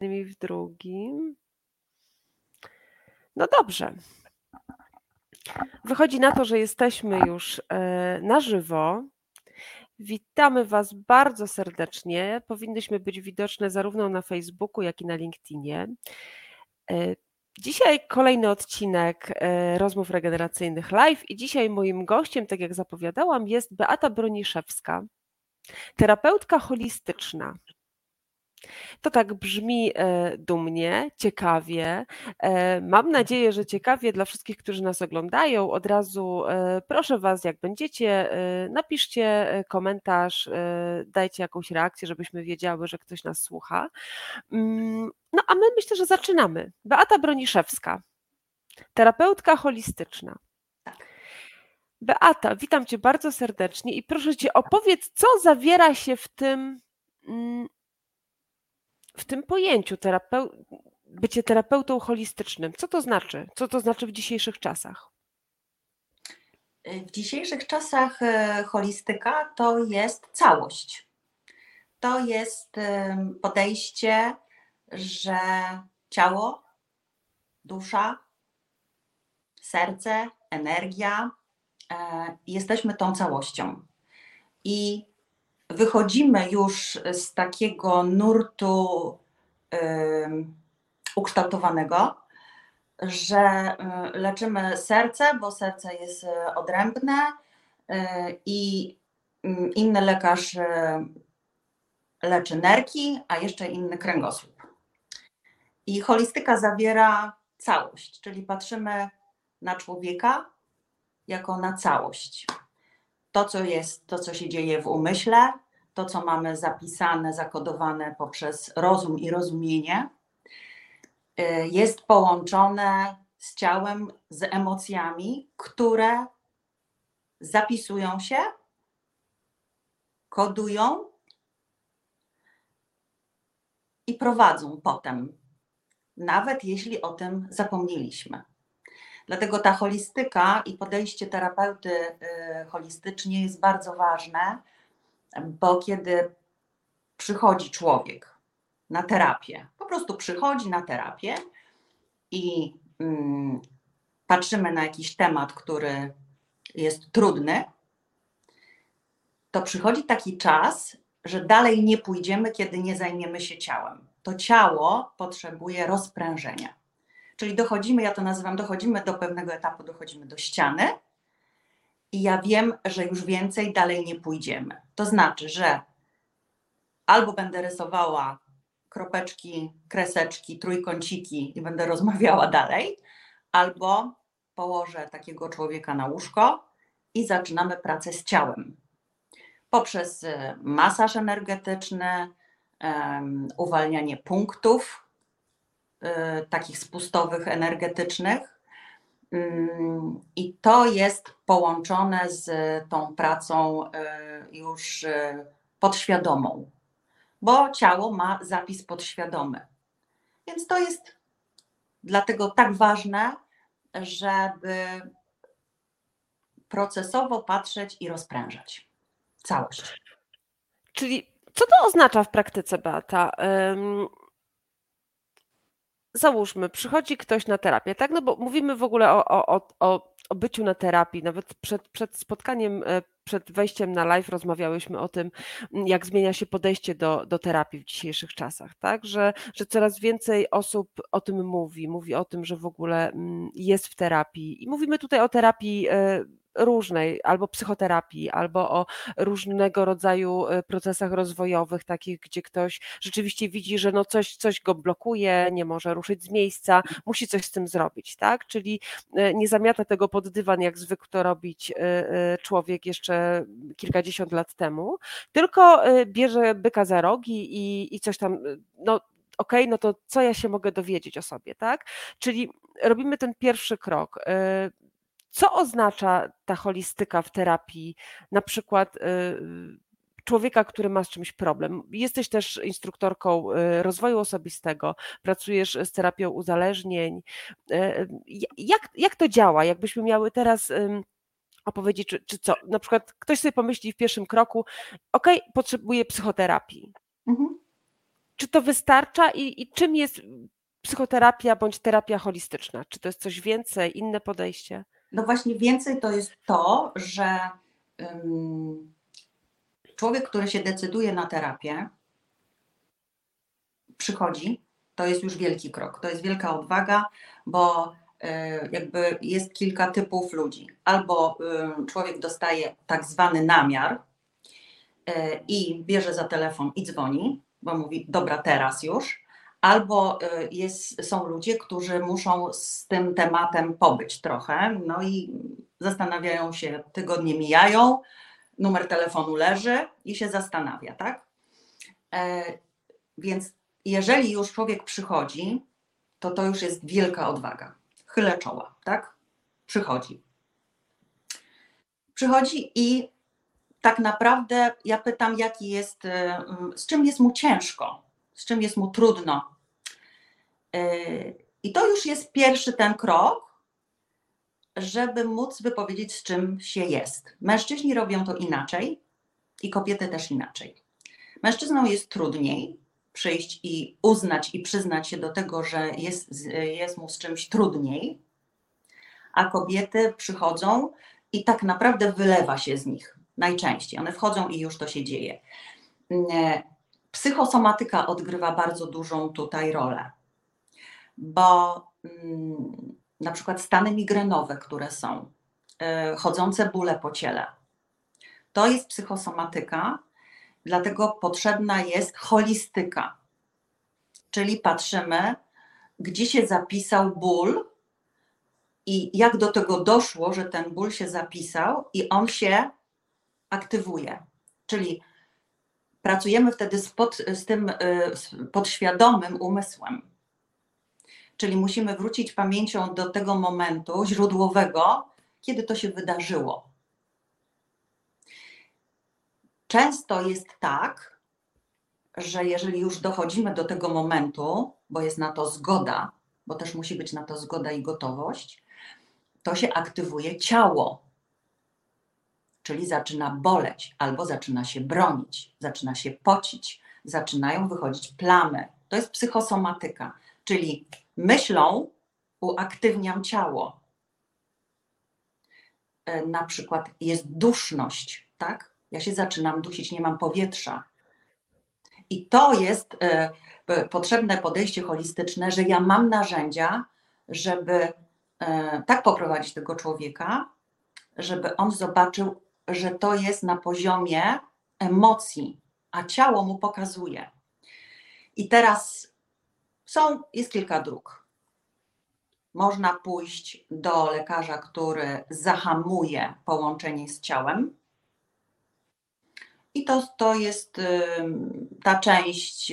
i w drugim. No dobrze. Wychodzi na to, że jesteśmy już e, na żywo. Witamy Was bardzo serdecznie. Powinnyśmy być widoczne zarówno na Facebooku, jak i na LinkedInie. E, dzisiaj kolejny odcinek e, rozmów regeneracyjnych live i dzisiaj moim gościem, tak jak zapowiadałam, jest Beata Broniszewska, terapeutka holistyczna. To tak brzmi e, dumnie, ciekawie. E, mam nadzieję, że ciekawie dla wszystkich, którzy nas oglądają. Od razu e, proszę Was, jak będziecie, napiszcie komentarz, dajcie jakąś reakcję, żebyśmy wiedziały, że ktoś nas słucha. Mm, no a my myślę, że zaczynamy. Beata Broniszewska, terapeutka holistyczna. Tak. Beata, witam Cię bardzo serdecznie i proszę Cię opowiedz, co zawiera się w tym mm, w tym pojęciu terapeu bycie terapeutą holistycznym, co to znaczy? Co to znaczy w dzisiejszych czasach? W dzisiejszych czasach e, holistyka to jest całość. To jest podejście, że ciało, dusza, serce, energia, e, jesteśmy tą całością. I wychodzimy już z takiego nurtu ukształtowanego, że leczymy serce, bo serce jest y, odrębne y, i mm, inny lekarz leczy nerki, a jeszcze inny kręgosłup. I holistyka zawiera całość, czyli patrzymy na człowieka jako na całość to, co jest, to, co się dzieje w umyśle, to, co mamy zapisane, zakodowane poprzez rozum i rozumienie, y, jest połączone z ciałem, z emocjami, które zapisują się, kodują i prowadzą potem, nawet jeśli o tym zapomnieliśmy. Dlatego ta holistyka i podejście terapeuty y, holistycznie jest bardzo ważne, bo kiedy przychodzi człowiek na terapię, po prostu przychodzi na terapię i mm, patrzymy na jakiś temat, który jest trudny, to przychodzi taki czas, że dalej nie pójdziemy, kiedy nie zajmiemy się ciałem. To ciało potrzebuje rozprężenia. Czyli dochodzimy, ja to nazywam, dochodzimy do pewnego etapu, dochodzimy do ściany i ja wiem, że już więcej dalej nie pójdziemy. To znaczy, że albo będę rysowała kropeczki, kreseczki, trójkąciki i będę rozmawiała dalej, albo położę takiego człowieka na łóżko i zaczynamy pracę z ciałem. Poprzez masaż energetyczny, um, uwalnianie punktów, takich spustowych, energetycznych. Mm, I to jest połączone z tą pracą y, już y, podświadomą, bo ciało ma zapis podświadomy. Więc to jest dlatego tak ważne, żeby procesowo patrzeć i rozprężać całość. Czyli co to oznacza w praktyce, Beata? Załóżmy, przychodzi ktoś na terapię, tak? No bo mówimy w ogóle o, o, o, o byciu na terapii. Nawet przed, przed spotkaniem, e, przed wejściem na live rozmawiałyśmy o tym, jak zmienia się podejście do, do terapii w dzisiejszych czasach, tak? Że, że coraz więcej osób o tym mówi, mówi o tym, że w ogóle jest w terapii. I mówimy tutaj o terapii e, różnej, albo psychoterapii, albo o różnego rodzaju e, procesach rozwojowych, takich, gdzie ktoś rzeczywiście widzi, że no coś, coś go blokuje, nie może ruszyć z miejsca, musi coś z tym zrobić, tak? Czyli e, nie zamiata tego pod dywan, jak zwykł to robić e, człowiek jeszcze kilkadziesiąt lat temu, tylko bierze byka za rogi i, i coś tam, no okay, no to co ja się mogę dowiedzieć o sobie, tak? Czyli robimy ten pierwszy krok. Co oznacza ta holistyka w terapii? Na przykład y, człowieka, który ma z czymś problem. Jesteś też instruktorką y, rozwoju osobistego, pracujesz z terapią uzależnień. Y, jak, jak to działa? Jakbyśmy miały teraz opowiedzieć, czy, czy co? Na przykład ktoś sobie pomyśli w pierwszym kroku, ok, potrzebuję psychoterapii. Mhm. czy to wystarcza i, i czym jest psychoterapia bądź terapia holistyczna? Czy to jest coś więcej, inne podejście? No właśnie więcej to jest to, że um, człowiek, który się decyduje na terapię, przychodzi, to jest już wielki krok, to jest wielka odwaga, bo e, jakby jest kilka typów ludzi. Albo człowiek dostaje tak zwany namiar e, i bierze za telefon i dzwoni, bo mówi, dobra, teraz już. Albo e, jest, są ludzie, którzy muszą z tym tematem pobyć trochę, no i zastanawiają się, tygodnie mijają, numer telefonu leży i się zastanawia, tak? Więc jeżeli już człowiek przychodzi, to to już jest wielka odwaga. Chylę czoła, tak? Przychodzi. Przychodzi i tak naprawdę ja pytam, jaki jest, y, z czym jest mu ciężko, z czym jest mu trudno. Y, I to już jest pierwszy ten krok, żeby móc wypowiedzieć, z czym się jest. Mężczyźni robią to inaczej i kobiety też inaczej. Mężczyznom jest trudniej, przyjść i uznać i przyznać się do tego, że jest, jest mu z czymś trudniej, a kobiety przychodzą i tak naprawdę wylewa się z nich najczęściej. One wchodzą i już to się dzieje. Psychosomatyka odgrywa bardzo dużą tutaj rolę, bo mm, na przykład stany migrenowe, które są, e, chodzące bóle po ciele, to jest psychosomatyka, Dlatego potrzebna jest holistyka, czyli patrzymy, gdzie się zapisał ból i jak do tego doszło, że ten ból się zapisał i on się aktywuje. Czyli pracujemy wtedy z, pod, z tym z podświadomym umysłem. Czyli musimy wrócić pamięcią do tego momentu źródłowego, kiedy to się wydarzyło. Często jest tak, że jeżeli już dochodzimy do tego momentu, bo jest na to zgoda, bo też musi być na to zgoda i gotowość, to się aktywuje ciało. Czyli zaczyna boleć, albo zaczyna się bronić, zaczyna się pocić, zaczynają wychodzić plamy. To jest psychosomatyka, czyli myślą uaktywniam ciało. E, na przykład jest duszność, tak? Ja się zaczynam dusić, nie mam powietrza. I to jest e, potrzebne podejście holistyczne, że ja mam narzędzia, żeby e, tak poprowadzić tego człowieka, żeby on zobaczył, że to jest na poziomie emocji, a ciało mu pokazuje. I teraz są, jest kilka dróg. Można pójść do lekarza, który zahamuje połączenie z ciałem, i to, to jest ta część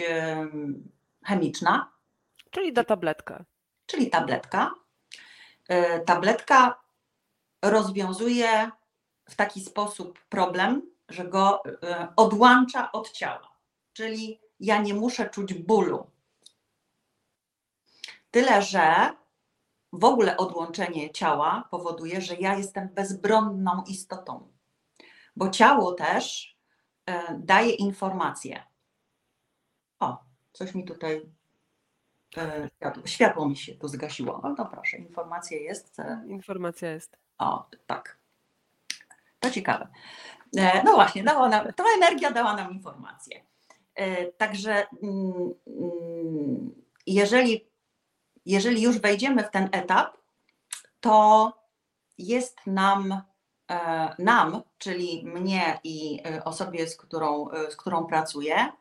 chemiczna. Czyli ta tabletka. Czyli tabletka. Y, tabletka rozwiązuje w taki sposób problem, że go y, odłącza od ciała. Czyli ja nie muszę czuć bólu. Tyle, że w ogóle odłączenie ciała powoduje, że ja jestem bezbronną istotą. Bo ciało też E, daje informacje. O, coś mi tutaj e, światło, mi się tu zgasiło. No proszę, informacja jest. Informacja jest. O, tak. To ciekawe. E, no właśnie, dała nam, ta energia dała nam informację. Także mm, mm, jeżeli, jeżeli już wejdziemy w ten etap, to jest nam E, nam, czyli mnie i e, osobie, z którą, e, z którą pracuję,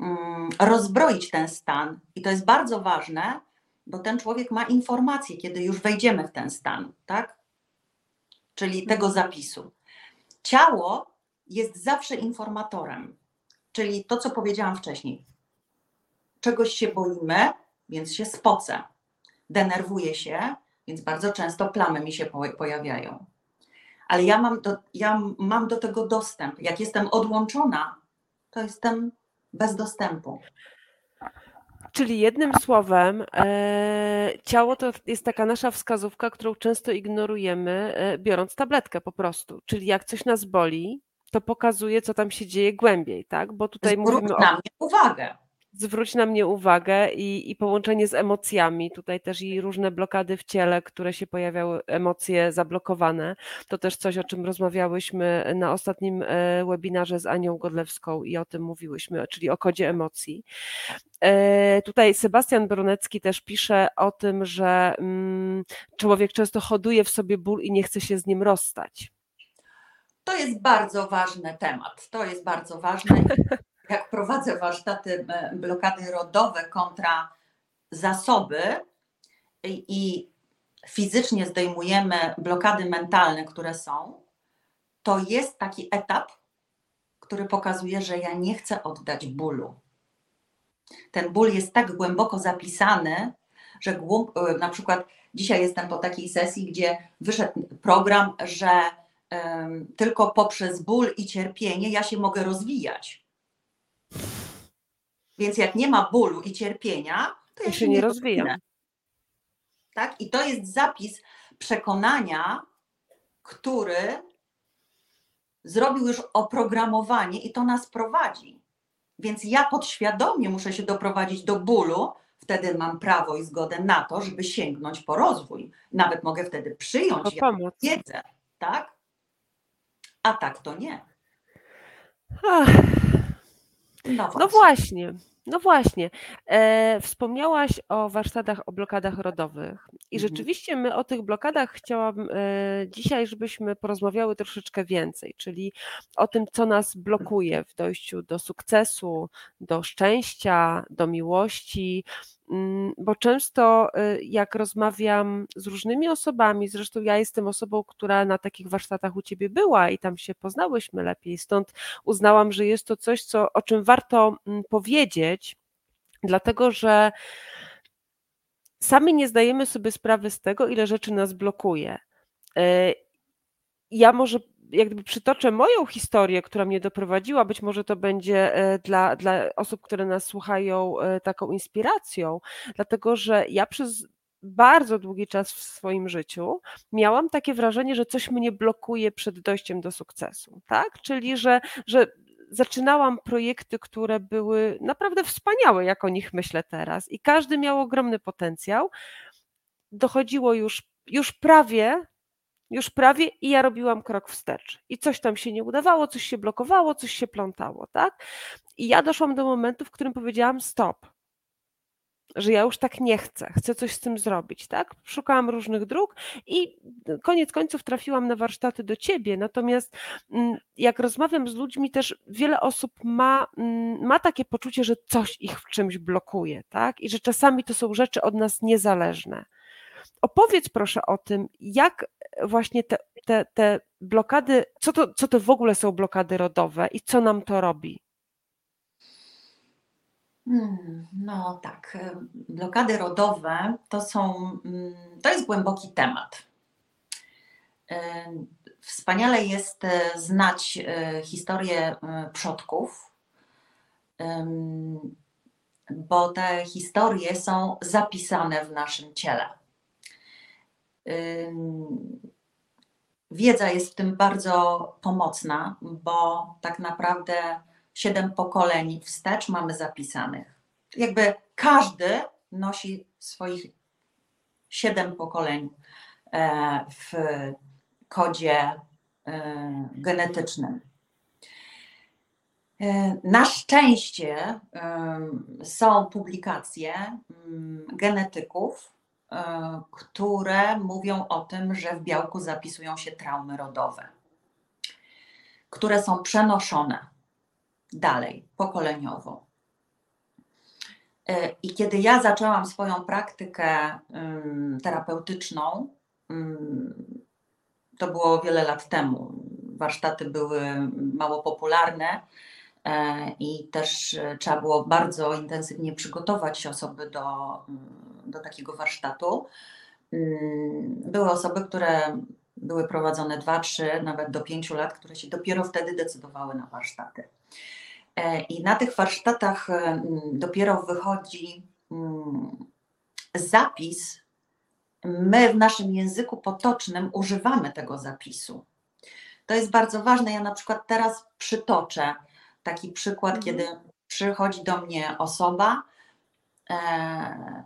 mm, rozbroić ten stan. I to jest bardzo ważne, bo ten człowiek ma informacje, kiedy już wejdziemy w ten stan, tak? Czyli tego mhm. zapisu. Ciało jest zawsze informatorem, czyli to, co powiedziałam wcześniej. Czegoś się boimy, więc się spocę. Denerwuję się, więc bardzo często plamy mi się pojawiają ale ja mam, do, ja mam do tego dostęp. Jak jestem odłączona, to jestem bez dostępu. Czyli jednym słowem, e, ciało to jest taka nasza wskazówka, którą często ignorujemy, e, biorąc tabletkę po prostu. Czyli jak coś nas boli, to pokazuje, co tam się dzieje głębiej, tak? Bo tutaj Zwróć mówimy na o... mnie uwagę. Zwróć na mnie uwagę i, i połączenie z emocjami. Tutaj też i różne blokady w ciele, które się pojawiały, emocje zablokowane. To też coś, o czym rozmawiałyśmy na ostatnim e, webinarze z Anią Godlewską i o tym mówiłyśmy, czyli o kodzie emocji. E, tutaj Sebastian Brunecki też pisze o tym, że mm, człowiek często hoduje w sobie ból i nie chce się z nim rozstać. To jest bardzo ważny temat. To jest bardzo ważne. Jak prowadzę warsztaty e, blokady rodowe kontra zasoby i, fizycznie zdejmujemy blokady mentalne, które są, to jest taki etap, który pokazuje, że ja nie chcę oddać bólu. Ten ból jest tak głęboko zapisany, że e, na przykład dzisiaj jestem po takiej sesji, gdzie wyszedł program, że tylko poprzez ból i cierpienie ja się mogę rozwijać. Więc jak nie ma bólu i cierpienia, to ja się, się nie rozwijam. Tak? I to jest zapis przekonania, który zrobił już oprogramowanie i to nas prowadzi. Więc ja podświadomie muszę się doprowadzić do bólu, wtedy mam prawo i zgodę na to, żeby sięgnąć po rozwój. Nawet mogę wtedy przyjąć wiedzę, tak? A tak to nie. Ach. No, no właśnie. No właśnie. No właśnie. E, wspomniałaś o warsztatach o blokadach rodowych i mhm. rzeczywiście my o tych blokadach chciałam e, dzisiaj, żebyśmy porozmawiały troszeczkę więcej, czyli o tym, co nas blokuje w dojściu do sukcesu, do szczęścia, do miłości, bo często y, jak rozmawiam z różnymi osobami, zresztą ja jestem osobą, która na takich warsztatach u ciebie była i tam się poznałyśmy lepiej, stąd uznałam, że jest to coś, co, o czym warto mm, powiedzieć, dlatego że sami nie zdajemy sobie sprawy z tego, ile rzeczy nas blokuje. Y, ja może jak przytoczę moją historię, która mnie doprowadziła, być może to będzie e, dla, dla osób, które nas słuchają, e, taką inspiracją, dlatego że ja przez bardzo długi czas w swoim życiu miałam takie wrażenie, że coś mnie blokuje przed dojściem do sukcesu, tak? Czyli, że, że zaczynałam projekty, które były naprawdę wspaniałe, jak o nich myślę teraz, i każdy miał ogromny potencjał. Dochodziło już, już prawie już prawie i ja robiłam krok wstecz. I coś tam się nie udawało, coś się blokowało, coś się plątało, tak? I ja doszłam do momentu, w którym powiedziałam stop. Że ja już tak nie chcę, chcę coś z tym zrobić, tak? Szukałam różnych dróg i koniec końców trafiłam na warsztaty do ciebie. Natomiast mm, jak rozmawiam z ludźmi, też wiele osób ma, mm, ma takie poczucie, że coś ich w czymś blokuje, tak? I że czasami to są rzeczy od nas niezależne. Opowiedz proszę o tym, jak właśnie te, te, te blokady, co to, co to w ogóle są blokady rodowe i co nam to robi? Hmm, no tak, blokady rodowe to są, mm, to jest głęboki temat. Wspaniale jest e, znać e, historię e, przodków, bo te historie są zapisane w naszym ciele. Wiedza jest w tym bardzo pomocna, bo tak naprawdę siedem pokoleń wstecz mamy zapisanych. Jakby każdy nosi swoich siedem pokoleń e, w kodzie e, genetycznym. E, na szczęście są publikacje mm, genetyków, które mówią o tym, że w białku zapisują się traumy rodowe, które są przenoszone dalej, pokoleniowo. E, I kiedy ja zaczęłam swoją praktykę terapeutyczną, to było wiele lat temu. Warsztaty były mało popularne e, i też trzeba było bardzo intensywnie przygotować osoby do do takiego warsztatu. Mm, były osoby, które były prowadzone 2, 3, nawet do 5 lat, które się dopiero wtedy decydowały na warsztaty. E, I na tych warsztatach mm, dopiero wychodzi mm, zapis. My w naszym języku potocznym używamy tego zapisu. To jest bardzo ważne. Ja na przykład teraz przytoczę taki przykład, mhm. kiedy przychodzi do mnie osoba e,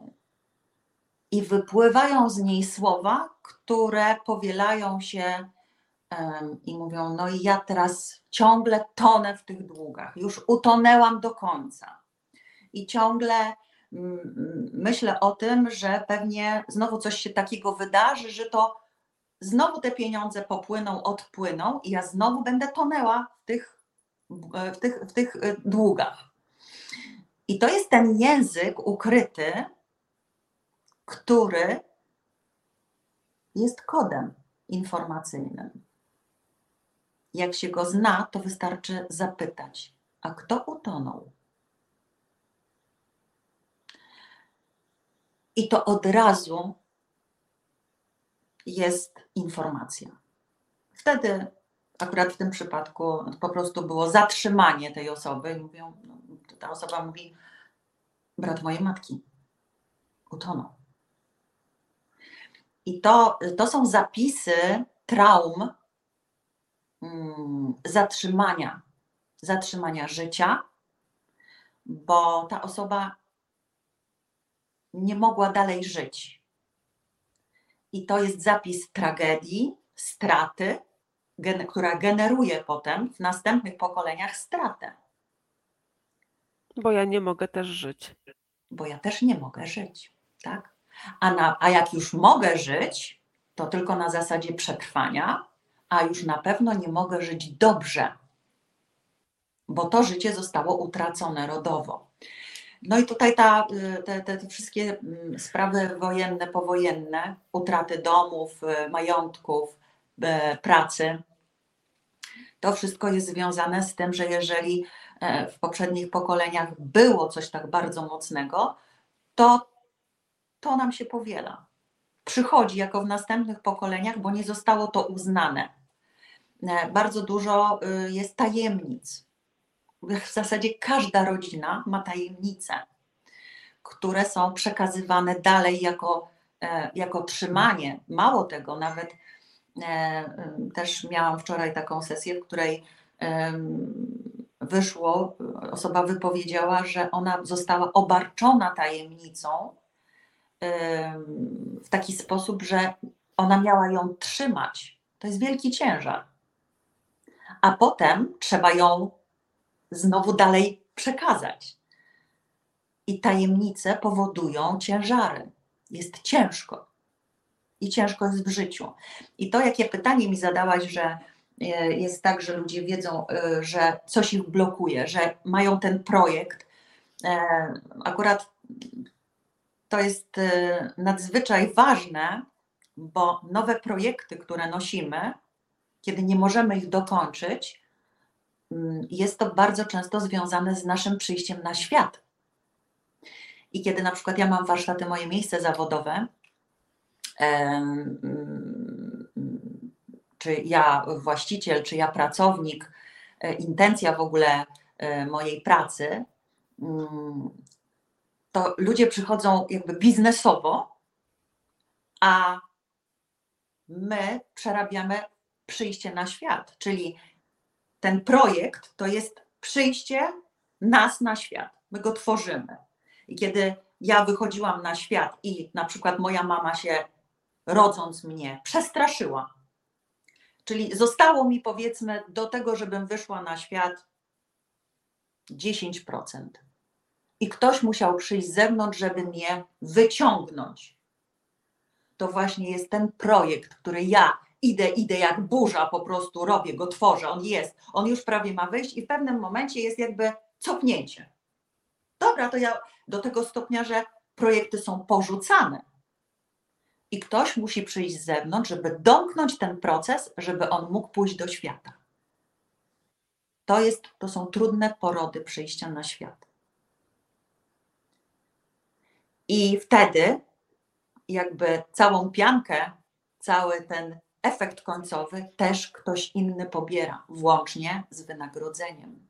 i wypływają z niej słowa, które powielają się i mówią: No i ja teraz ciągle tonę w tych długach, już utonęłam do końca. I ciągle myślę o tym, że pewnie znowu coś się takiego wydarzy, że to znowu te pieniądze popłyną, odpłyną i ja znowu będę tonęła w tych, w tych, w tych e, długach. I to jest ten język ukryty, który jest kodem informacyjnym. Jak się go zna, to wystarczy zapytać, a kto utonął? I to od razu jest informacja. Wtedy, akurat w tym przypadku, po prostu było zatrzymanie tej osoby i mówią, no, ta osoba mówi, brat mojej matki utonął. I to, to są zapisy traum mm, zatrzymania, zatrzymania życia, bo ta osoba nie mogła dalej żyć. I to jest zapis tragedii, straty, gen, która generuje potem w następnych pokoleniach stratę. Bo ja nie mogę też żyć. Bo ja też nie mogę żyć, tak? A, na, a jak już mogę żyć, to tylko na zasadzie przetrwania, a już na pewno nie mogę żyć dobrze, bo to życie zostało utracone rodowo. No i tutaj ta, te, te, wszystkie mm, sprawy wojenne, powojenne, utraty domów, y, majątków, pracy, to wszystko jest związane z tym, że jeżeli e, w poprzednich pokoleniach było coś tak bardzo mocnego, to to nam się powiela. Przychodzi jako w następnych pokoleniach, bo nie zostało to uznane. E, bardzo dużo jest tajemnic w zasadzie każda rodzina ma tajemnice, które są przekazywane dalej jako, e, jako trzymanie. Mało tego, nawet e, też miałam wczoraj taką sesję, w której wyszło, osoba wypowiedziała, że ona została obarczona tajemnicą w taki sposób, że ona miała ją trzymać. To jest wielki ciężar. A potem trzeba ją znowu dalej przekazać. I tajemnice powodują ciężary. Jest ciężko. I ciężko jest w życiu. I to, jakie pytanie mi zadałaś, że e, jest tak, że ludzie wiedzą, e, że coś ich blokuje, że mają ten projekt. E, akurat to jest nadzwyczaj ważne, bo nowe projekty, które nosimy, kiedy nie możemy ich dokończyć, Mm, jest to bardzo często związane z naszym przyjściem na świat. I kiedy na przykład ja mam warsztaty, moje miejsce zawodowe, czy ja właściciel, czy ja pracownik, e, intencja w ogóle e, mojej pracy, mm, to ludzie przychodzą jakby biznesowo, a my przerabiamy przyjście na świat, czyli ten projekt to jest przyjście nas na świat. My go tworzymy. I kiedy ja wychodziłam na świat i na przykład moja mama się rodząc mnie przestraszyła, czyli zostało mi powiedzmy do tego, żebym wyszła na świat 10%. I ktoś musiał przyjść z zewnątrz, żeby mnie wyciągnąć. To właśnie jest ten projekt, który ja idę, idę jak burza, po prostu robię go, tworzę, on jest, on już prawie ma wyjść i w pewnym momencie jest jakby cofnięcie. Dobra, to ja do tego stopnia, że projekty są porzucane. I ktoś musi przyjść z zewnątrz, żeby domknąć ten proces, żeby on mógł pójść do świata. To, jest, to są trudne porody przyjścia na świat. I wtedy, jakby całą piankę, cały ten efekt końcowy też ktoś inny pobiera, włącznie z wynagrodzeniem.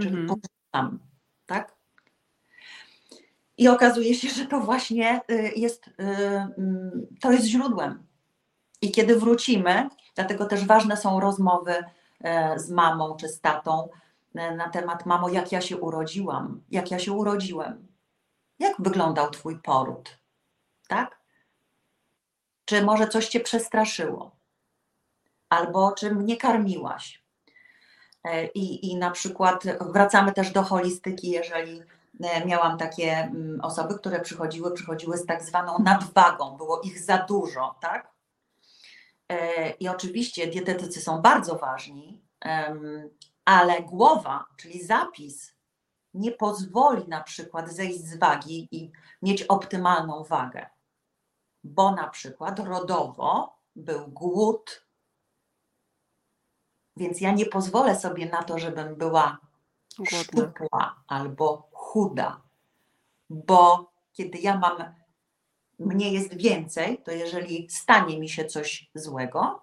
Czyli mhm. tak? I okazuje się, że to właśnie y, jest, y, mm, to jest źródłem. I kiedy wrócimy, dlatego też ważne są rozmowy e, z mamą czy z tatą, e, na temat, mamo, jak ja się urodziłam, jak ja się urodziłem, jak wyglądał Twój poród, tak? Czy może coś Cię przestraszyło? Albo czy mnie karmiłaś? E, I, I na przykład wracamy też do holistyki, jeżeli miałam takie mm, osoby, które przychodziły, przychodziły z tak zwaną nadwagą, było ich za dużo, tak? E, I oczywiście dietetycy są bardzo ważni, ale głowa, czyli zapis, nie pozwoli na przykład zejść z wagi i mieć optymalną wagę, bo na przykład rodowo był głód, więc ja nie pozwolę sobie na to, żebym była szczupła albo chuda, bo kiedy ja mam, mnie jest więcej, to jeżeli stanie mi się coś złego,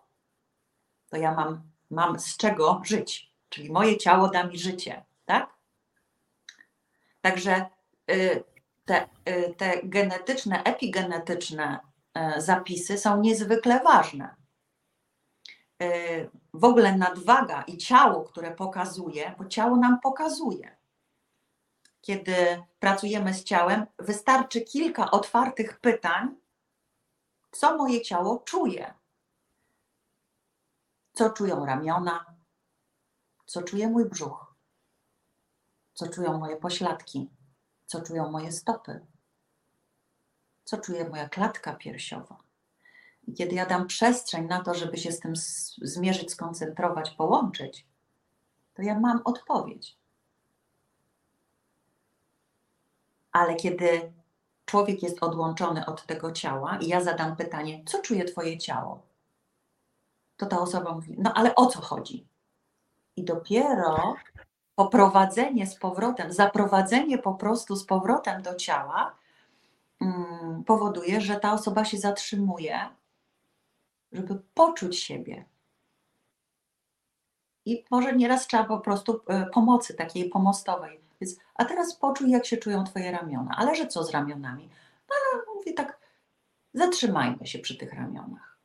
to ja mam, mam z czego żyć, czyli moje ciało da mi życie, tak? Także y, te, y, te genetyczne, epigenetyczne y, zapisy są niezwykle ważne. W ogóle nadwaga i ciało, które pokazuje, bo ciało nam pokazuje. Kiedy pracujemy z ciałem, wystarczy kilka otwartych pytań, co moje ciało czuje. Co czują ramiona, co czuje mój brzuch, co czują moje pośladki, co czują moje stopy, co czuje moja klatka piersiowa. I kiedy ja dam przestrzeń na to, żeby się z tym zmierzyć, skoncentrować, połączyć, to ja mam odpowiedź. Ale kiedy człowiek jest odłączony od tego ciała i ja zadam pytanie, co czuje Twoje ciało? To ta osoba mówi, no ale o co chodzi? I dopiero poprowadzenie z powrotem, zaprowadzenie po prostu z powrotem do ciała mm, powoduje, że ta osoba się zatrzymuje, żeby poczuć siebie. I może nieraz trzeba po prostu e, pomocy takiej pomostowej. Więc, a teraz poczuj, jak się czują Twoje ramiona. Ale że co z ramionami? No ale mówię tak, zatrzymajmy się przy tych ramionach.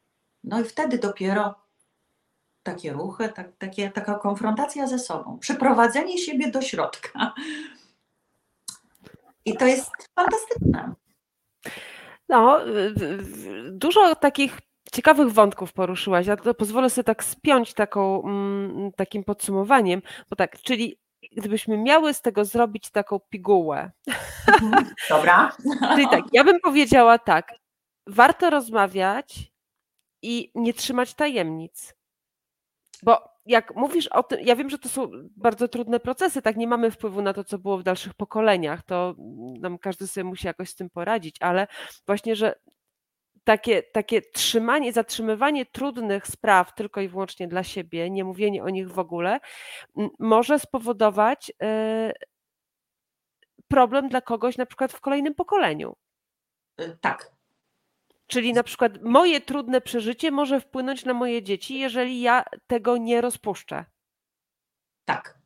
No i wtedy dopiero takie ruchy, tak, takie, taka konfrontacja ze sobą, przyprowadzenie siebie do środka. I to jest fantastyczne. No, dużo takich ciekawych wątków poruszyłaś. Ja to pozwolę sobie tak spiąć taką, mm, takim podsumowaniem, bo tak, czyli gdybyśmy miały z tego zrobić taką pigułę. Dobra. czyli tak, ja bym powiedziała tak, warto rozmawiać i nie trzymać tajemnic. Bo jak mówisz o tym, ja wiem, że to są bardzo trudne procesy, tak nie mamy wpływu na to, co było w dalszych pokoleniach, to nam każdy sobie musi jakoś z tym poradzić, ale właśnie, że takie, takie trzymanie, zatrzymywanie trudnych spraw tylko i wyłącznie dla siebie, nie mówienie o nich w ogóle, może spowodować e, problem dla kogoś na przykład w kolejnym pokoleniu. Y, tak, Czyli na przykład moje trudne przeżycie może wpłynąć na moje dzieci, jeżeli ja tego nie rozpuszczę. Tak.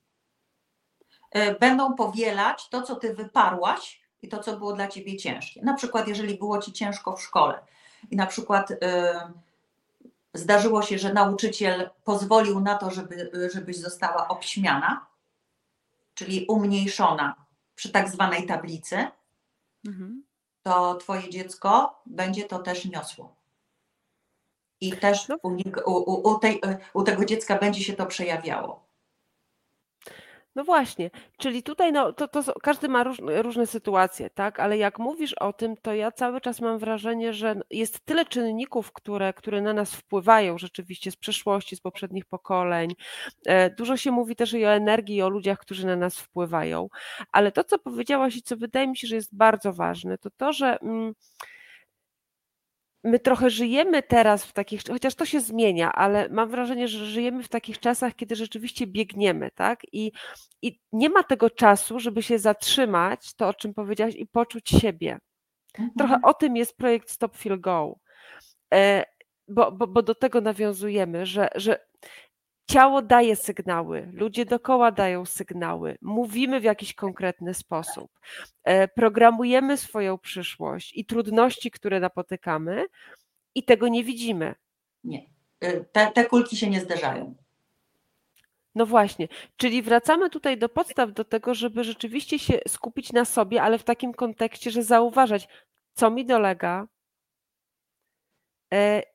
E, będą powielać to, co ty wyparłaś i to, co było dla ciebie ciężkie. Na przykład, jeżeli było ci ciężko w szkole i na przykład yy, zdarzyło się, że nauczyciel pozwolił na to, żeby, żebyś została obśmiana, czyli umniejszona przy tak zwanej tablicy. Mhm to Twoje dziecko będzie to też niosło. I też u, u, u, tej, u tego dziecka będzie się to przejawiało. No właśnie, czyli tutaj no, to, to każdy ma róż, różne sytuacje, tak? Ale jak mówisz o tym, to ja cały czas mam wrażenie, że jest tyle czynników, które, które na nas wpływają rzeczywiście z przeszłości, z poprzednich pokoleń. E, dużo się mówi też i o energii, i o ludziach, którzy na nas wpływają. Ale to, co powiedziałaś i co wydaje mi się, że jest bardzo ważne, to to, że. Mm, my trochę żyjemy teraz w takich, chociaż to się zmienia, ale mam wrażenie, że żyjemy w takich czasach, kiedy rzeczywiście biegniemy, tak? I, i nie ma tego czasu, żeby się zatrzymać, to o czym powiedziałaś, i poczuć siebie. Mhm. Trochę o tym jest projekt Stop Feel Go. E, bo, bo, bo do tego nawiązujemy, że, że ciało daje sygnały, ludzie dokoła dają sygnały, mówimy w jakiś konkretny sposób, e, programujemy swoją przyszłość i trudności, które napotykamy, i tego nie widzimy. Nie. E, te, te kulki się nie zderzają. No właśnie, czyli wracamy tutaj do podstaw, do tego, żeby rzeczywiście się skupić na sobie, ale w takim kontekście, że zauważać, co mi dolega,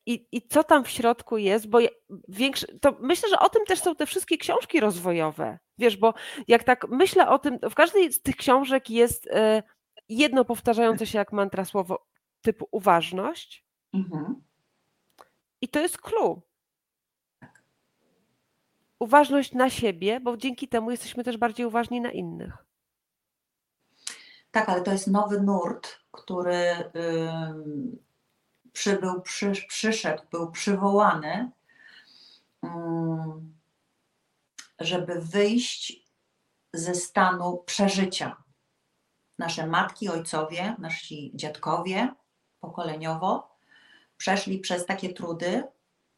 i, I co tam w środku jest, bo większy, to myślę, że o tym też są te wszystkie książki rozwojowe. Wiesz, bo jak tak myślę o tym, w każdej z tych książek jest e, jedno powtarzające się jak mantra słowo typu uważność. Mhm. I to jest clue uważność na siebie, bo dzięki temu jesteśmy też bardziej uważni na innych. Tak, ale to jest nowy nurt, który yy, przybył, przy, przyszedł, był przywołany, yy, żeby wyjść ze stanu przeżycia. Nasze matki, ojcowie, nasi dziadkowie pokoleniowo przeszli przez takie trudy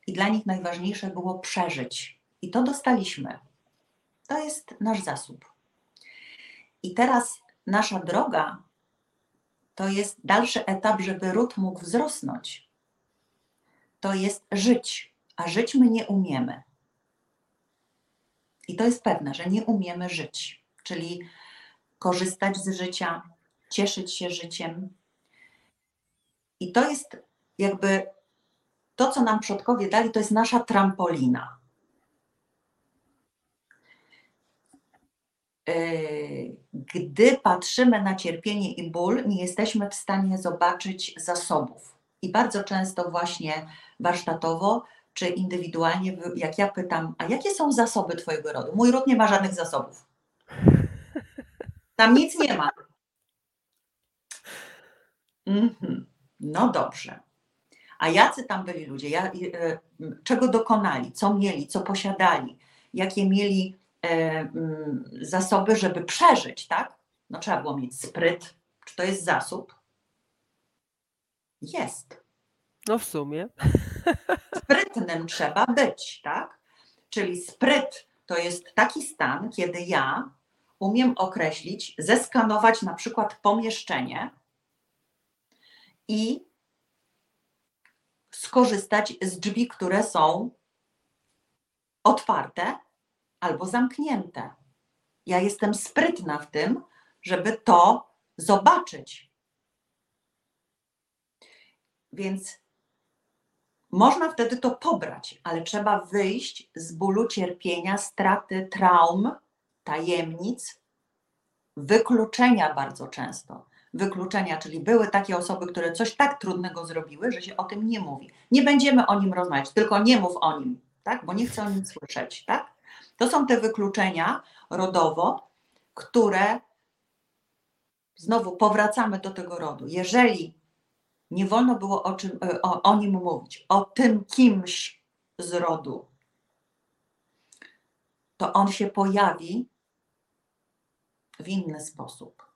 i dla nich najważniejsze było przeżyć i to dostaliśmy. To jest nasz zasób. I teraz nasza droga to jest dalszy etap, żeby ród mógł wzrosnąć. To jest żyć, a żyć my nie umiemy. I to jest pewne, że nie umiemy żyć, czyli korzystać z życia, cieszyć się życiem. I to jest jakby to, co nam przodkowie dali, to jest nasza trampolina. Yy, gdy patrzymy na cierpienie i ból, nie jesteśmy w stanie zobaczyć zasobów. I bardzo często właśnie warsztatowo czy indywidualnie, jak ja pytam, a jakie są zasoby Twojego rodu? Mój ród nie ma żadnych zasobów. Tam nic nie ma. Mhm. No dobrze. A jacy tam byli ludzie? Y, czego dokonali? Co mieli? Co posiadali? Jakie mieli E, zasoby, żeby przeżyć, tak? No trzeba było mieć spryt. Czy to jest zasób? Jest. No w sumie. Sprytnym trzeba być, tak? Czyli spryt to jest taki stan, kiedy ja umiem określić, zeskanować na przykład pomieszczenie i skorzystać z drzwi, które są otwarte albo zamknięte. Ja jestem sprytna w tym, żeby to zobaczyć. Więc można wtedy to pobrać, ale trzeba wyjść z bólu, cierpienia, straty, traum, tajemnic, wykluczenia bardzo często. Wykluczenia, czyli były takie osoby, które coś tak trudnego zrobiły, że się o tym nie mówi. Nie będziemy o nim rozmawiać, tylko nie mów o nim, tak? bo nie chcę o nim słyszeć. Tak? To są te wykluczenia rodowo, które znowu powracamy do tego rodu. Jeżeli nie wolno było o, czym, o, o nim mówić, o tym kimś z rodu, to on się pojawi w inny sposób.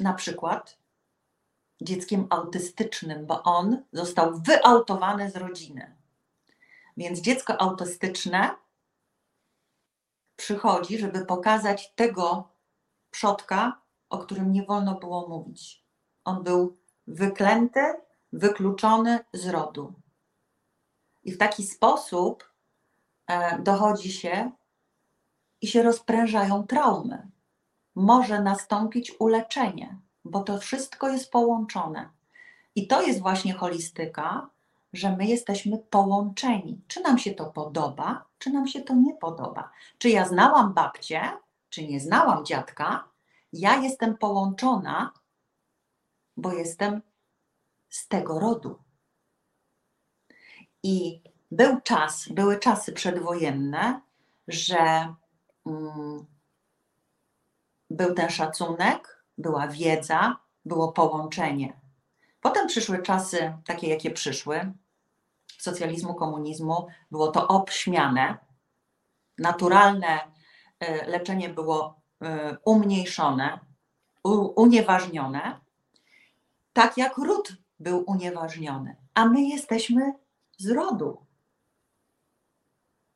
Na przykład dzieckiem autystycznym, bo on został wyautowany z rodziny. Więc dziecko autystyczne przychodzi, żeby pokazać tego przodka, o którym nie wolno było mówić. On był wyklęty, wykluczony z rodu. I w taki sposób e, dochodzi się i się rozprężają traumy. Może nastąpić uleczenie, bo to wszystko jest połączone. I to jest właśnie holistyka, że my jesteśmy połączeni. Czy nam się to podoba, czy nam się to nie podoba. Czy ja znałam babcię, czy nie znałam dziadka, ja jestem połączona, bo jestem z tego rodu. I był czas, były czasy przedwojenne, że mm, był ten szacunek, była wiedza, było połączenie. Potem przyszły czasy takie, jakie przyszły, socjalizmu, komunizmu, było to obśmiane. Naturalne e, leczenie było e, umniejszone, unieważnione, tak jak ród był unieważniony. A my jesteśmy z rodu.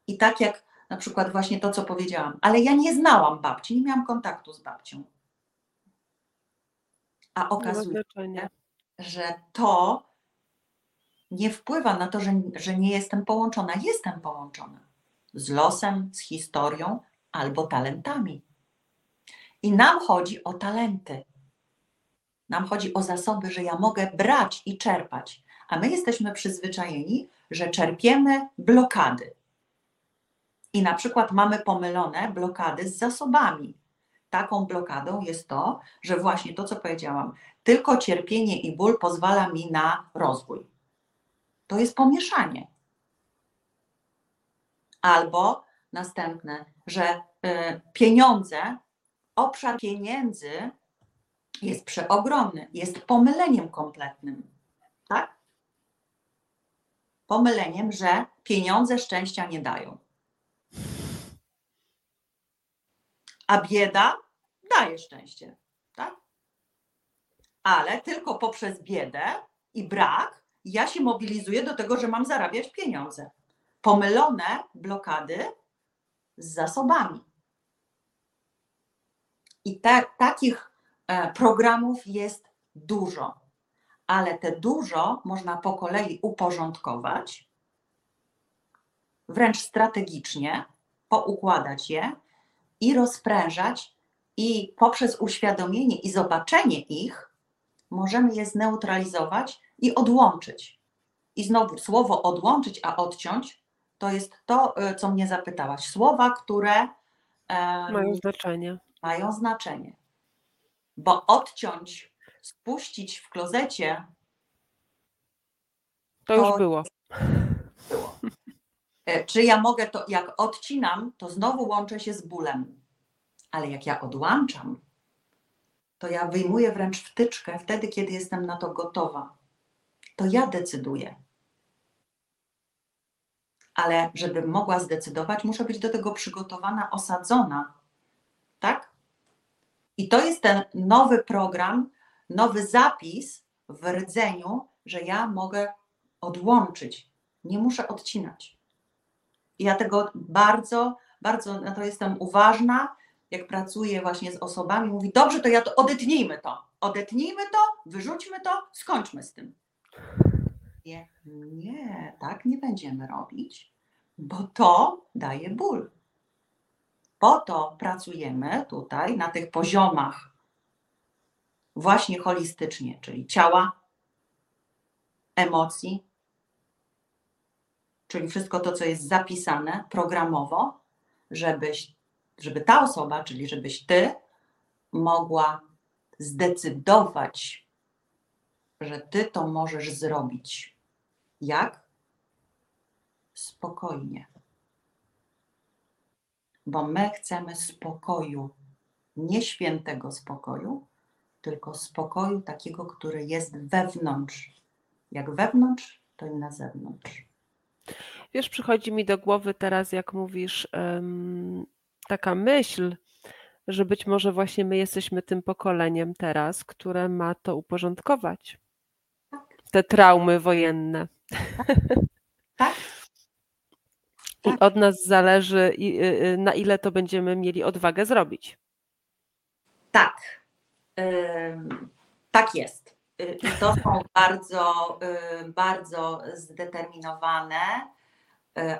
I tak jak na przykład właśnie to, co powiedziałam, ale ja nie znałam babci, nie miałam kontaktu z babcią. A okazuje się, że to nie wpływa na to, że, że nie jestem połączona. Jestem połączona. z losem, z historią albo talentami. I nam chodzi o talenty. Nam chodzi o zasoby, że ja mogę brać i czerpać. A my jesteśmy przyzwyczajeni, że czerpiemy blokady. I na przykład mamy pomylone blokady z zasobami. Taką blokadą jest to, że właśnie to, co powiedziałam, tylko cierpienie i ból pozwala mi na rozwój. To jest pomieszanie. Albo następne, że y, pieniądze, obszar pieniędzy jest przeogromny, jest pomyleniem kompletnym. Tak? Pomyleniem, że pieniądze szczęścia nie dają. A bieda daje szczęście. Tak? Ale tylko poprzez biedę i brak ja się mobilizuję do tego, że mam zarabiać pieniądze. Pomylone blokady z zasobami. I takich e, programów jest dużo, ale te dużo można po kolei uporządkować, wręcz strategicznie, poukładać je i rozprężać, i poprzez uświadomienie i zobaczenie ich możemy je zneutralizować i odłączyć. I znowu słowo odłączyć, a odciąć to jest to, y, co mnie zapytałaś. Słowa, które mają znaczenie. Mają znaczenie. Bo odciąć, spuścić w klozecie. To, to już było. było. E, czy ja mogę to, jak odcinam, to znowu łączę się z bólem. Ale jak ja odłączam, to ja wyjmuję wręcz wtyczkę wtedy, kiedy jestem na to gotowa. To ja decyduję. Ale żebym mogła zdecydować, muszę być do tego przygotowana, osadzona. Tak? I to jest ten nowy program, nowy zapis w rdzeniu, że ja mogę odłączyć. Nie muszę odcinać. Ja tego bardzo, bardzo na to jestem uważna jak pracuje właśnie z osobami, mówi, dobrze, to ja to odetnijmy to, odetnijmy to, wyrzućmy to, skończmy z tym. Nie, nie, tak nie będziemy robić, bo to daje ból. Po to pracujemy tutaj na tych poziomach właśnie holistycznie, czyli ciała, emocji, czyli wszystko to, co jest zapisane programowo, żebyś żeby ta osoba, czyli żebyś ty mogła zdecydować, że ty to możesz zrobić. Jak? Spokojnie. Bo my chcemy spokoju, nie świętego spokoju, tylko spokoju takiego, który jest wewnątrz. Jak wewnątrz, to i na zewnątrz. Wiesz, przychodzi mi do głowy teraz, jak mówisz, taka myśl, że być może właśnie my jesteśmy tym pokoleniem teraz, które ma to uporządkować. Te traumy wojenne. Tak. I tak. od nas zależy, y, y, na ile to będziemy mieli odwagę zrobić. Tak. Tak jest. Y, I to są bardzo, bardzo zdeterminowane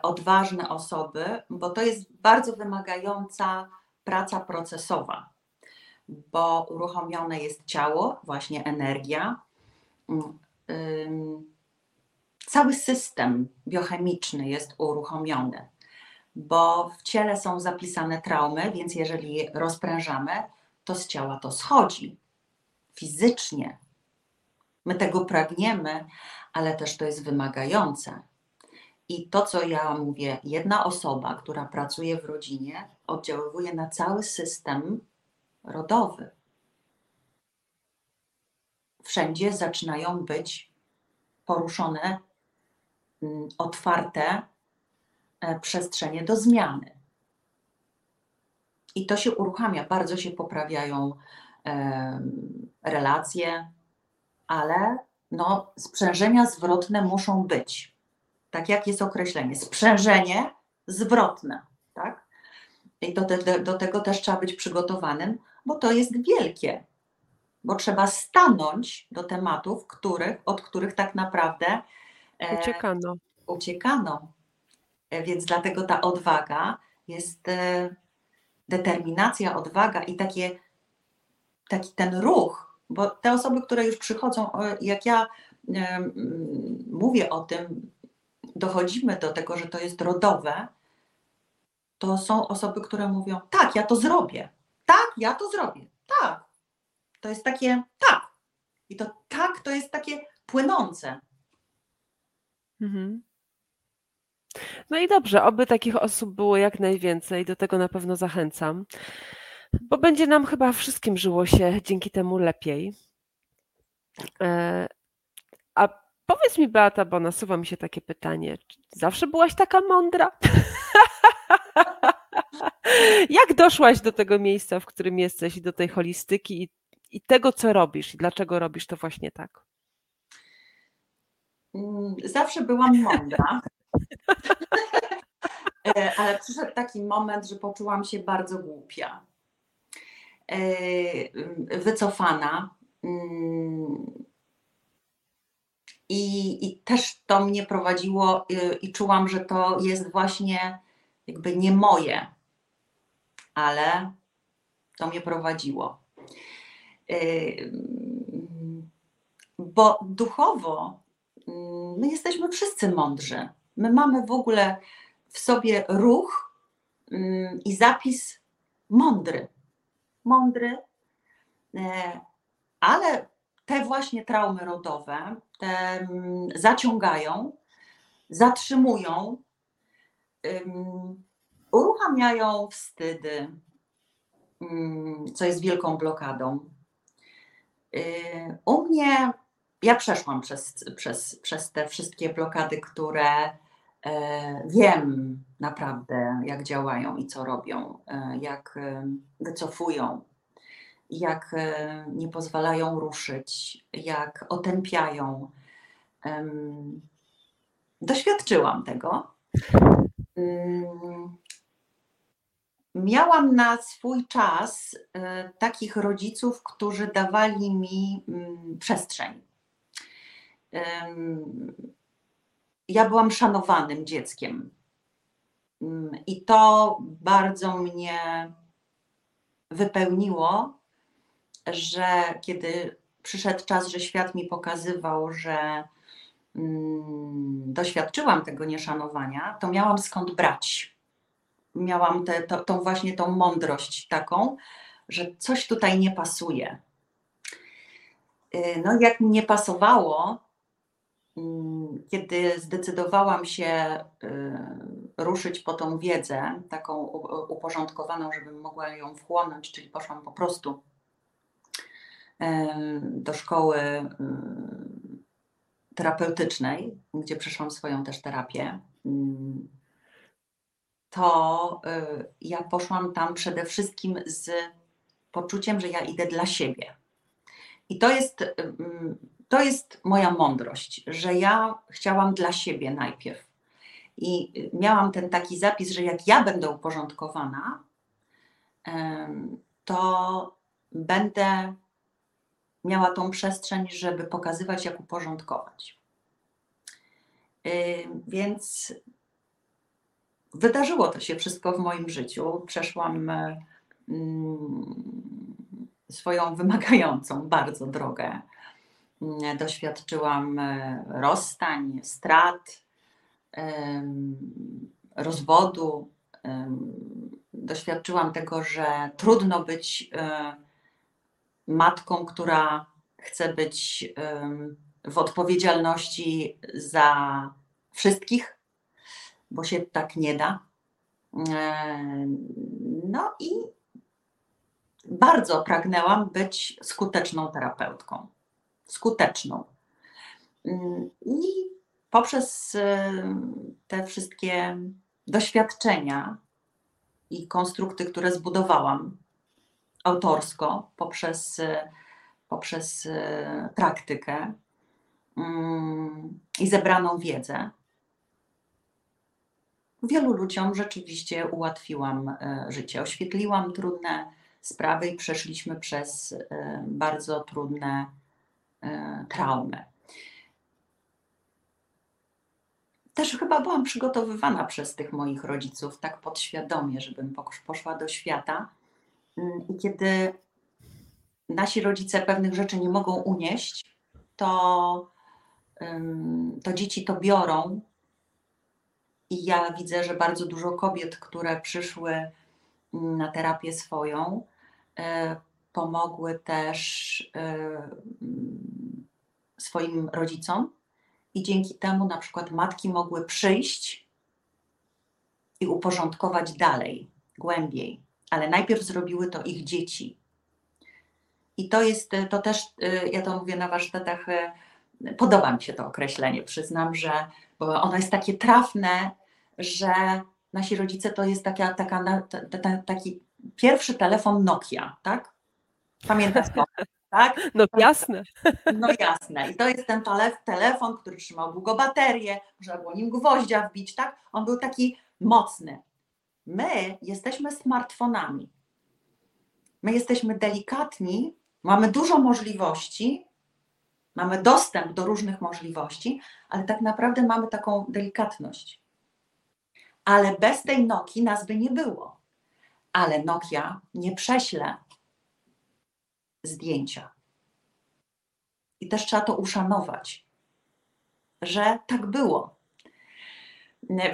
odważne osoby, bo to jest bardzo wymagająca praca procesowa, bo uruchomione jest ciało, właśnie energia. Cały system biochemiczny jest uruchomiony, bo w ciele są zapisane traumy, więc jeżeli rozprężamy, to z ciała to schodzi fizycznie. My tego pragniemy, ale też to jest wymagające i to, co ja mówię, jedna osoba, która pracuje w rodzinie, oddziaływuje na cały system rodowy. Wszędzie zaczynają być poruszone, mm, otwarte e, przestrzenie do zmiany. I to się uruchamia, bardzo się poprawiają relacje, ale no, sprzężenia zwrotne muszą być tak jak jest określenie, sprzężenie zwrotne, tak? I do, te, do tego też trzeba być przygotowanym, bo to jest wielkie, bo trzeba stanąć do tematów, których, od których tak naprawdę e, uciekano. uciekano. E, Więc dlatego ta odwaga jest e, determinacja, odwaga i takie, taki ten ruch, bo te osoby, które już przychodzą, jak ja mówię o tym, dochodzimy do tego, że to jest rodowe, to są osoby, które mówią: Tak, ja to zrobię. Tak, ja to zrobię. Tak. To jest takie tak. I to tak to jest takie płynące. Mhm. No i dobrze, oby takich osób było jak najwięcej, do tego na pewno zachęcam, bo będzie nam chyba wszystkim żyło się dzięki temu lepiej. E, A powiedz mi, Beata, bo nasuwa mi się takie pytanie, zawsze byłaś taka mądra? Jak doszłaś do tego miejsca, w którym jesteś i do tej holistyki i, i tego, co robisz i dlaczego robisz to właśnie tak? Mm, Zawsze byłam mądra. E, Ale przyszedł taki moment, że poczułam się bardzo głupia. E, Wycofana. Mm, I, I też to mnie prowadziło y, i czułam, że to jest właśnie jakby nie moje, ale to mnie prowadziło. Bo duchowo my jesteśmy wszyscy mądrzy. My mamy w ogóle w sobie ruch i zapis mądry. Mądry, e, ale te właśnie traumy rodowe, te zaciągają, zatrzymują, ym, uruchamiają wstydy, co jest wielką blokadą. Y, U mnie, ja przeszłam przez, przez, przez te wszystkie blokady, które e, wiem naprawdę, jak działają i co robią, e, jak wycofują, jak nie pozwalają ruszyć, jak otępiają. Doświadczyłam tego. Miałam na swój czas e, takich rodziców, którzy dawali mi mm, przestrzeń. Ja byłam szanowanym dzieckiem. I to bardzo mnie wypełniło, że kiedy przyszedł czas, że świat mi pokazywał, że mm, doświadczyłam tego nieszanowania, to miałam skąd brać. Miałam tę to, tą właśnie tą mądrość taką, że coś tutaj nie pasuje. Y, No, jak mi nie pasowało, mm, kiedy zdecydowałam się y, ruszyć po tą wiedzę, taką uporządkowaną, żebym mogła ją wchłonąć, czyli poszłam po prostu em, do szkoły terapeutycznej, gdzie przeszłam swoją też terapię, mm, to y, ja poszłam tam przede wszystkim z poczuciem, że ja idę dla siebie. I to jest, ym, to jest moja mądrość, że ja chciałam dla siebie najpierw. I y, miałam ten taki zapis, że jak ja będę uporządkowana, to będę miała tą przestrzeń, żeby pokazywać, jak uporządkować. Y, Więc wydarzyło to się wszystko w moim życiu. Przeszłam e, mm, swoją wymagającą bardzo drogę. Mm, Doświadczyłam e, rozstań, strat, rozwodu. Doświadczyłam tego, że trudno być e, matką, która chce być w odpowiedzialności za wszystkich, bo się tak nie da. No i bardzo pragnęłam być skuteczną terapeutką. Skuteczną. I poprzez te wszystkie doświadczenia i konstrukty, które zbudowałam autorsko, poprzez, poprzez e, praktykę i zebraną wiedzę, wielu ludziom rzeczywiście ułatwiłam e, życie. Oświetliłam trudne sprawy i przeszliśmy przez e, bardzo trudne e, traumy. też chyba byłam przygotowywana przez tych moich rodziców, tak podświadomie, żebym poszła do świata. Mm, I kiedy nasi rodzice pewnych rzeczy nie mogą unieść, to, to dzieci to biorą. I ja widzę, że bardzo dużo kobiet, które przyszły mm, na terapię swoją, e, pomogły też e, mm, swoim rodzicom. I dzięki temu na przykład matki mogły przyjść i uporządkować dalej, głębiej, ale najpierw zrobiły to ich dzieci. I to jest, to też, ja to mówię na warsztatach, podoba mi się to określenie, przyznam, że ono jest takie trafne, że nasi rodzice to jest taka, taka, taki pierwszy telefon Nokia, tak? Pamiętasz to? Tak? No jasne. No jasne. I to jest ten telefon, który trzymał długo baterię, można było nim gwoździa wbić, tak? On był taki mocny. My jesteśmy smartfonami. My jesteśmy delikatni, mamy dużo możliwości, mamy dostęp do różnych możliwości, ale tak naprawdę mamy taką delikatność. Ale bez tej Nokii nas by nie było. Ale Nokia nie prześle zdjęcia. I też trzeba to uszanować, że tak było.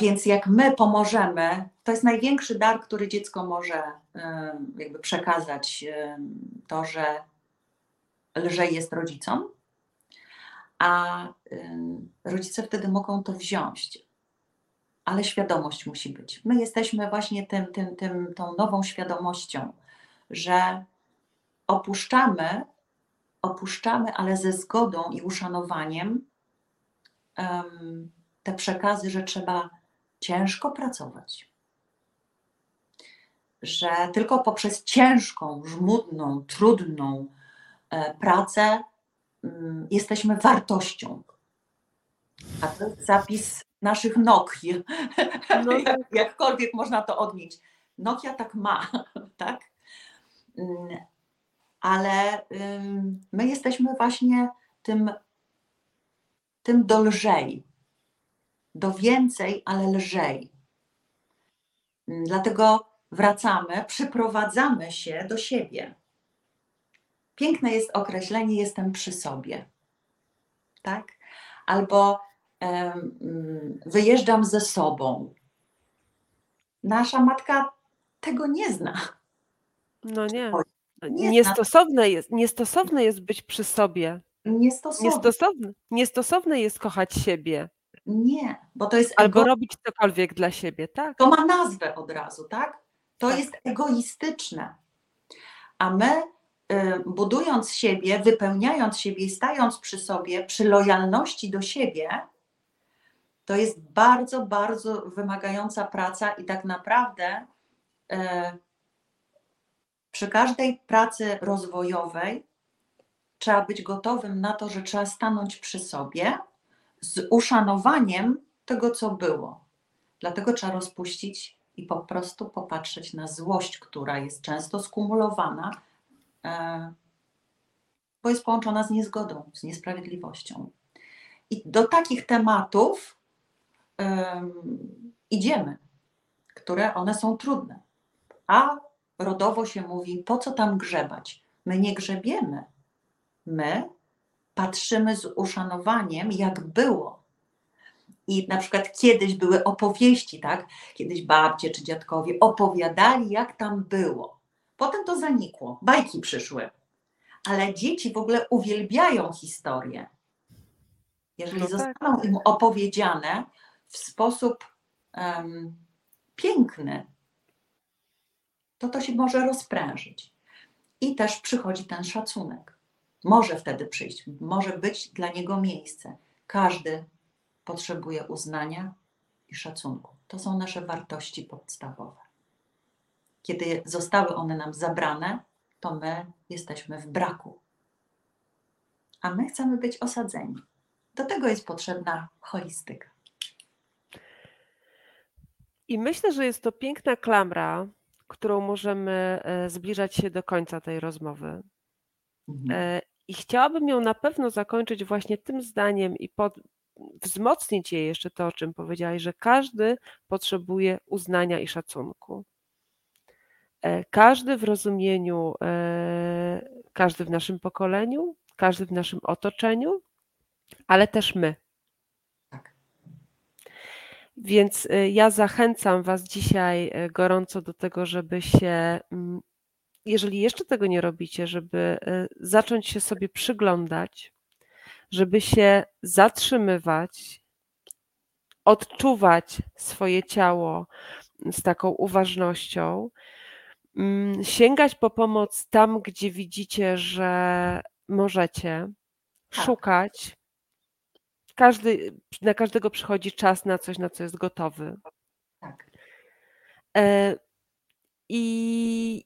Więc jak my pomożemy, to jest największy dar, który dziecko może jakby przekazać, to, że lżej jest rodzicom, a rodzice wtedy mogą to wziąć. Ale świadomość musi być. My jesteśmy właśnie tym, tym, tym, tą nową świadomością, że opuszczamy, opuszczamy, ale ze zgodą i uszanowaniem um, te przekazy, że trzeba ciężko pracować. Że tylko poprzez ciężką, żmudną, trudną e, pracę um, jesteśmy wartością. A to jest zapis naszych Nokii. No Jak, tak. jakkolwiek można to odnieść. Nokia tak ma, tak? Mm, ale my jesteśmy właśnie tym, tym do lżej, do więcej, ale lżej. Dlatego wracamy, przyprowadzamy się do siebie. Piękne jest określenie jestem przy sobie. Tak? Albo wyjeżdżam ze sobą. Nasza matka tego nie zna. No nie. Nie niestosowne, jest, niestosowne jest być przy sobie. Niestosowne. Niestosowne, niestosowne jest kochać siebie. Nie, bo to jest. Albo ego... robić cokolwiek dla siebie, tak? To ma nazwę od razu, tak? To tak. jest egoistyczne. A my, y, budując siebie, wypełniając siebie i stając przy sobie, przy lojalności do siebie, to jest bardzo, bardzo wymagająca praca i tak naprawdę. Y, przy każdej pracy rozwojowej trzeba być gotowym na to, że trzeba stanąć przy sobie z uszanowaniem tego, co było. Dlatego trzeba rozpuścić i po prostu popatrzeć na złość, która jest często skumulowana, e, bo jest połączona z niezgodą, z niesprawiedliwością. I do takich tematów idziemy, które one są trudne. A rodowo się mówi, po co tam grzebać? My nie grzebiemy. My patrzymy z uszanowaniem, jak było. I na przykład kiedyś były opowieści, tak? Kiedyś babcie czy dziadkowie opowiadali, jak tam było. Potem to zanikło, bajki przyszły. Ale dzieci w ogóle uwielbiają historię. Jeżeli no tak. zostaną im opowiedziane w sposób um, piękny, to to się może rozprężyć. I też przychodzi ten szacunek. Może wtedy przyjść, może być dla niego miejsce. Każdy potrzebuje uznania i szacunku. To są nasze wartości podstawowe. Kiedy zostały one nam zabrane, to my jesteśmy w braku. A my chcemy być osadzeni. Do tego jest potrzebna holistyka. I myślę, że jest to piękna klamra, którą możemy e, zbliżać się do końca tej rozmowy. Mhm. E, I chciałabym ją na pewno zakończyć właśnie tym zdaniem i pod, wzmocnić je jeszcze to, o czym powiedziałaś, że każdy potrzebuje uznania i szacunku. E, każdy w rozumieniu, każdy w naszym pokoleniu, każdy w naszym otoczeniu, ale też my. Więc e, ja zachęcam Was dzisiaj gorąco do tego, żeby się, mm, jeżeli jeszcze tego nie robicie, żeby zacząć się sobie przyglądać, żeby się zatrzymywać, odczuwać swoje ciało z taką uważnością, Mm, sięgać po pomoc tam, gdzie widzicie, że możecie, Tak. szukać. Każdy, na każdego przychodzi czas na coś, na co jest gotowy. Tak. E, I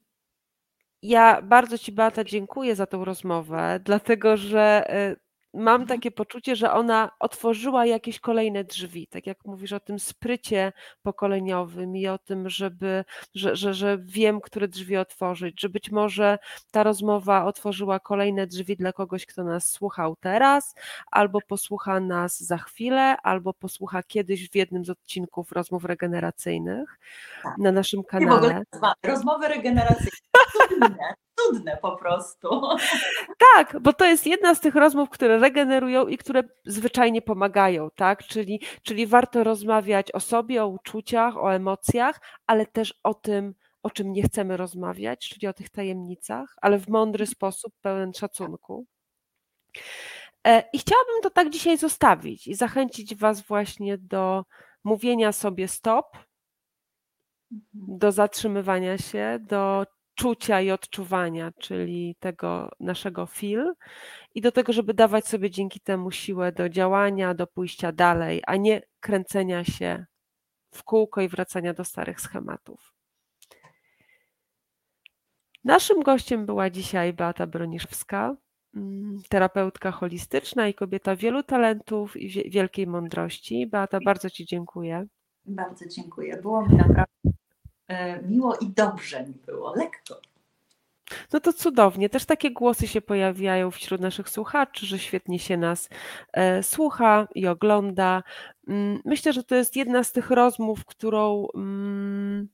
ja bardzo Ci, Beata, dziękuję za tą rozmowę, dlatego że e, mam Mhm. takie poczucie, że ona otworzyła jakieś kolejne drzwi. Tak jak mówisz o tym sprycie pokoleniowym i o tym, żeby, że, że, że wiem, które drzwi otworzyć, że być może ta rozmowa otworzyła kolejne drzwi dla kogoś, kto nas słuchał teraz, albo posłucha nas za chwilę, albo posłucha kiedyś w jednym z odcinków rozmów regeneracyjnych Tak. na naszym kanale. Rozmowy regeneracyjne. Cudne, cudne po prostu. Tak, bo to jest jedna z tych rozmów, które regenerują i które zwyczajnie pomagają, tak? Czyli, czyli warto rozmawiać o sobie, o uczuciach, o emocjach, ale też o tym, o czym nie chcemy rozmawiać, czyli o tych tajemnicach, ale w mądry sposób, pełen szacunku. E, I chciałabym to tak dzisiaj zostawić i zachęcić Was właśnie do mówienia sobie stop, Mhm. do zatrzymywania się, do czucia i odczuwania, czyli tego naszego feel i do tego, żeby dawać sobie dzięki temu siłę do działania, do pójścia dalej, a nie kręcenia się w kółko i wracania do starych schematów. Naszym gościem była dzisiaj Beata Broniszewska, mm, terapeutka holistyczna i kobieta wielu talentów i wielkiej mądrości. Beata, bardzo Ci dziękuję. Bardzo dziękuję. Było mi naprawdę miło i dobrze mi było, lekko. No to cudownie. Też takie głosy się pojawiają wśród naszych słuchaczy, że świetnie się nas e, słucha i ogląda. Mm, myślę, że to jest jedna z tych rozmów, którą mm,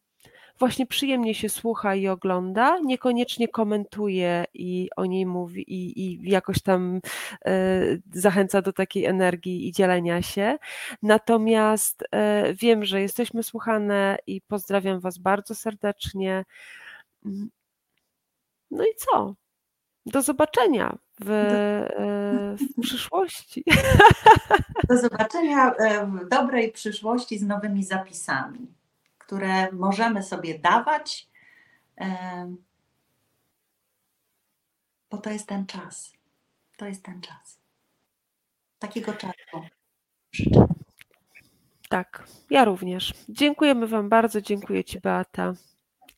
właśnie przyjemnie się słucha i ogląda, niekoniecznie komentuje i o niej mówi i, i jakoś tam e, zachęca do takiej energii i dzielenia się. Natomiast e, wiem, że jesteśmy słuchane i pozdrawiam Was bardzo serdecznie. No i co? Do zobaczenia w, e, w przyszłości. Do zobaczenia w dobrej przyszłości z nowymi zapisami, które możemy sobie dawać, bo to jest ten czas. To jest ten czas. Takiego czasu życzę. Tak, ja również. Dziękujemy Wam bardzo, dziękuję Ci Beata.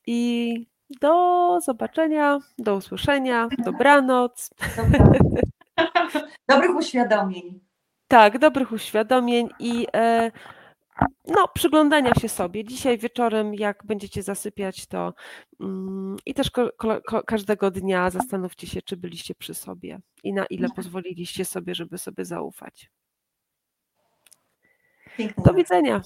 I do zobaczenia, do usłyszenia, dobranoc. Dobrych uświadomień. Tak, dobrych uświadomień i e, no, przyglądania się sobie. Dzisiaj wieczorem, jak będziecie zasypiać, to mm, i też ko, ko, każdego dnia zastanówcie się, czy byliście przy sobie i na ile pozwoliliście sobie, żeby sobie zaufać. Piękne Do widzenia.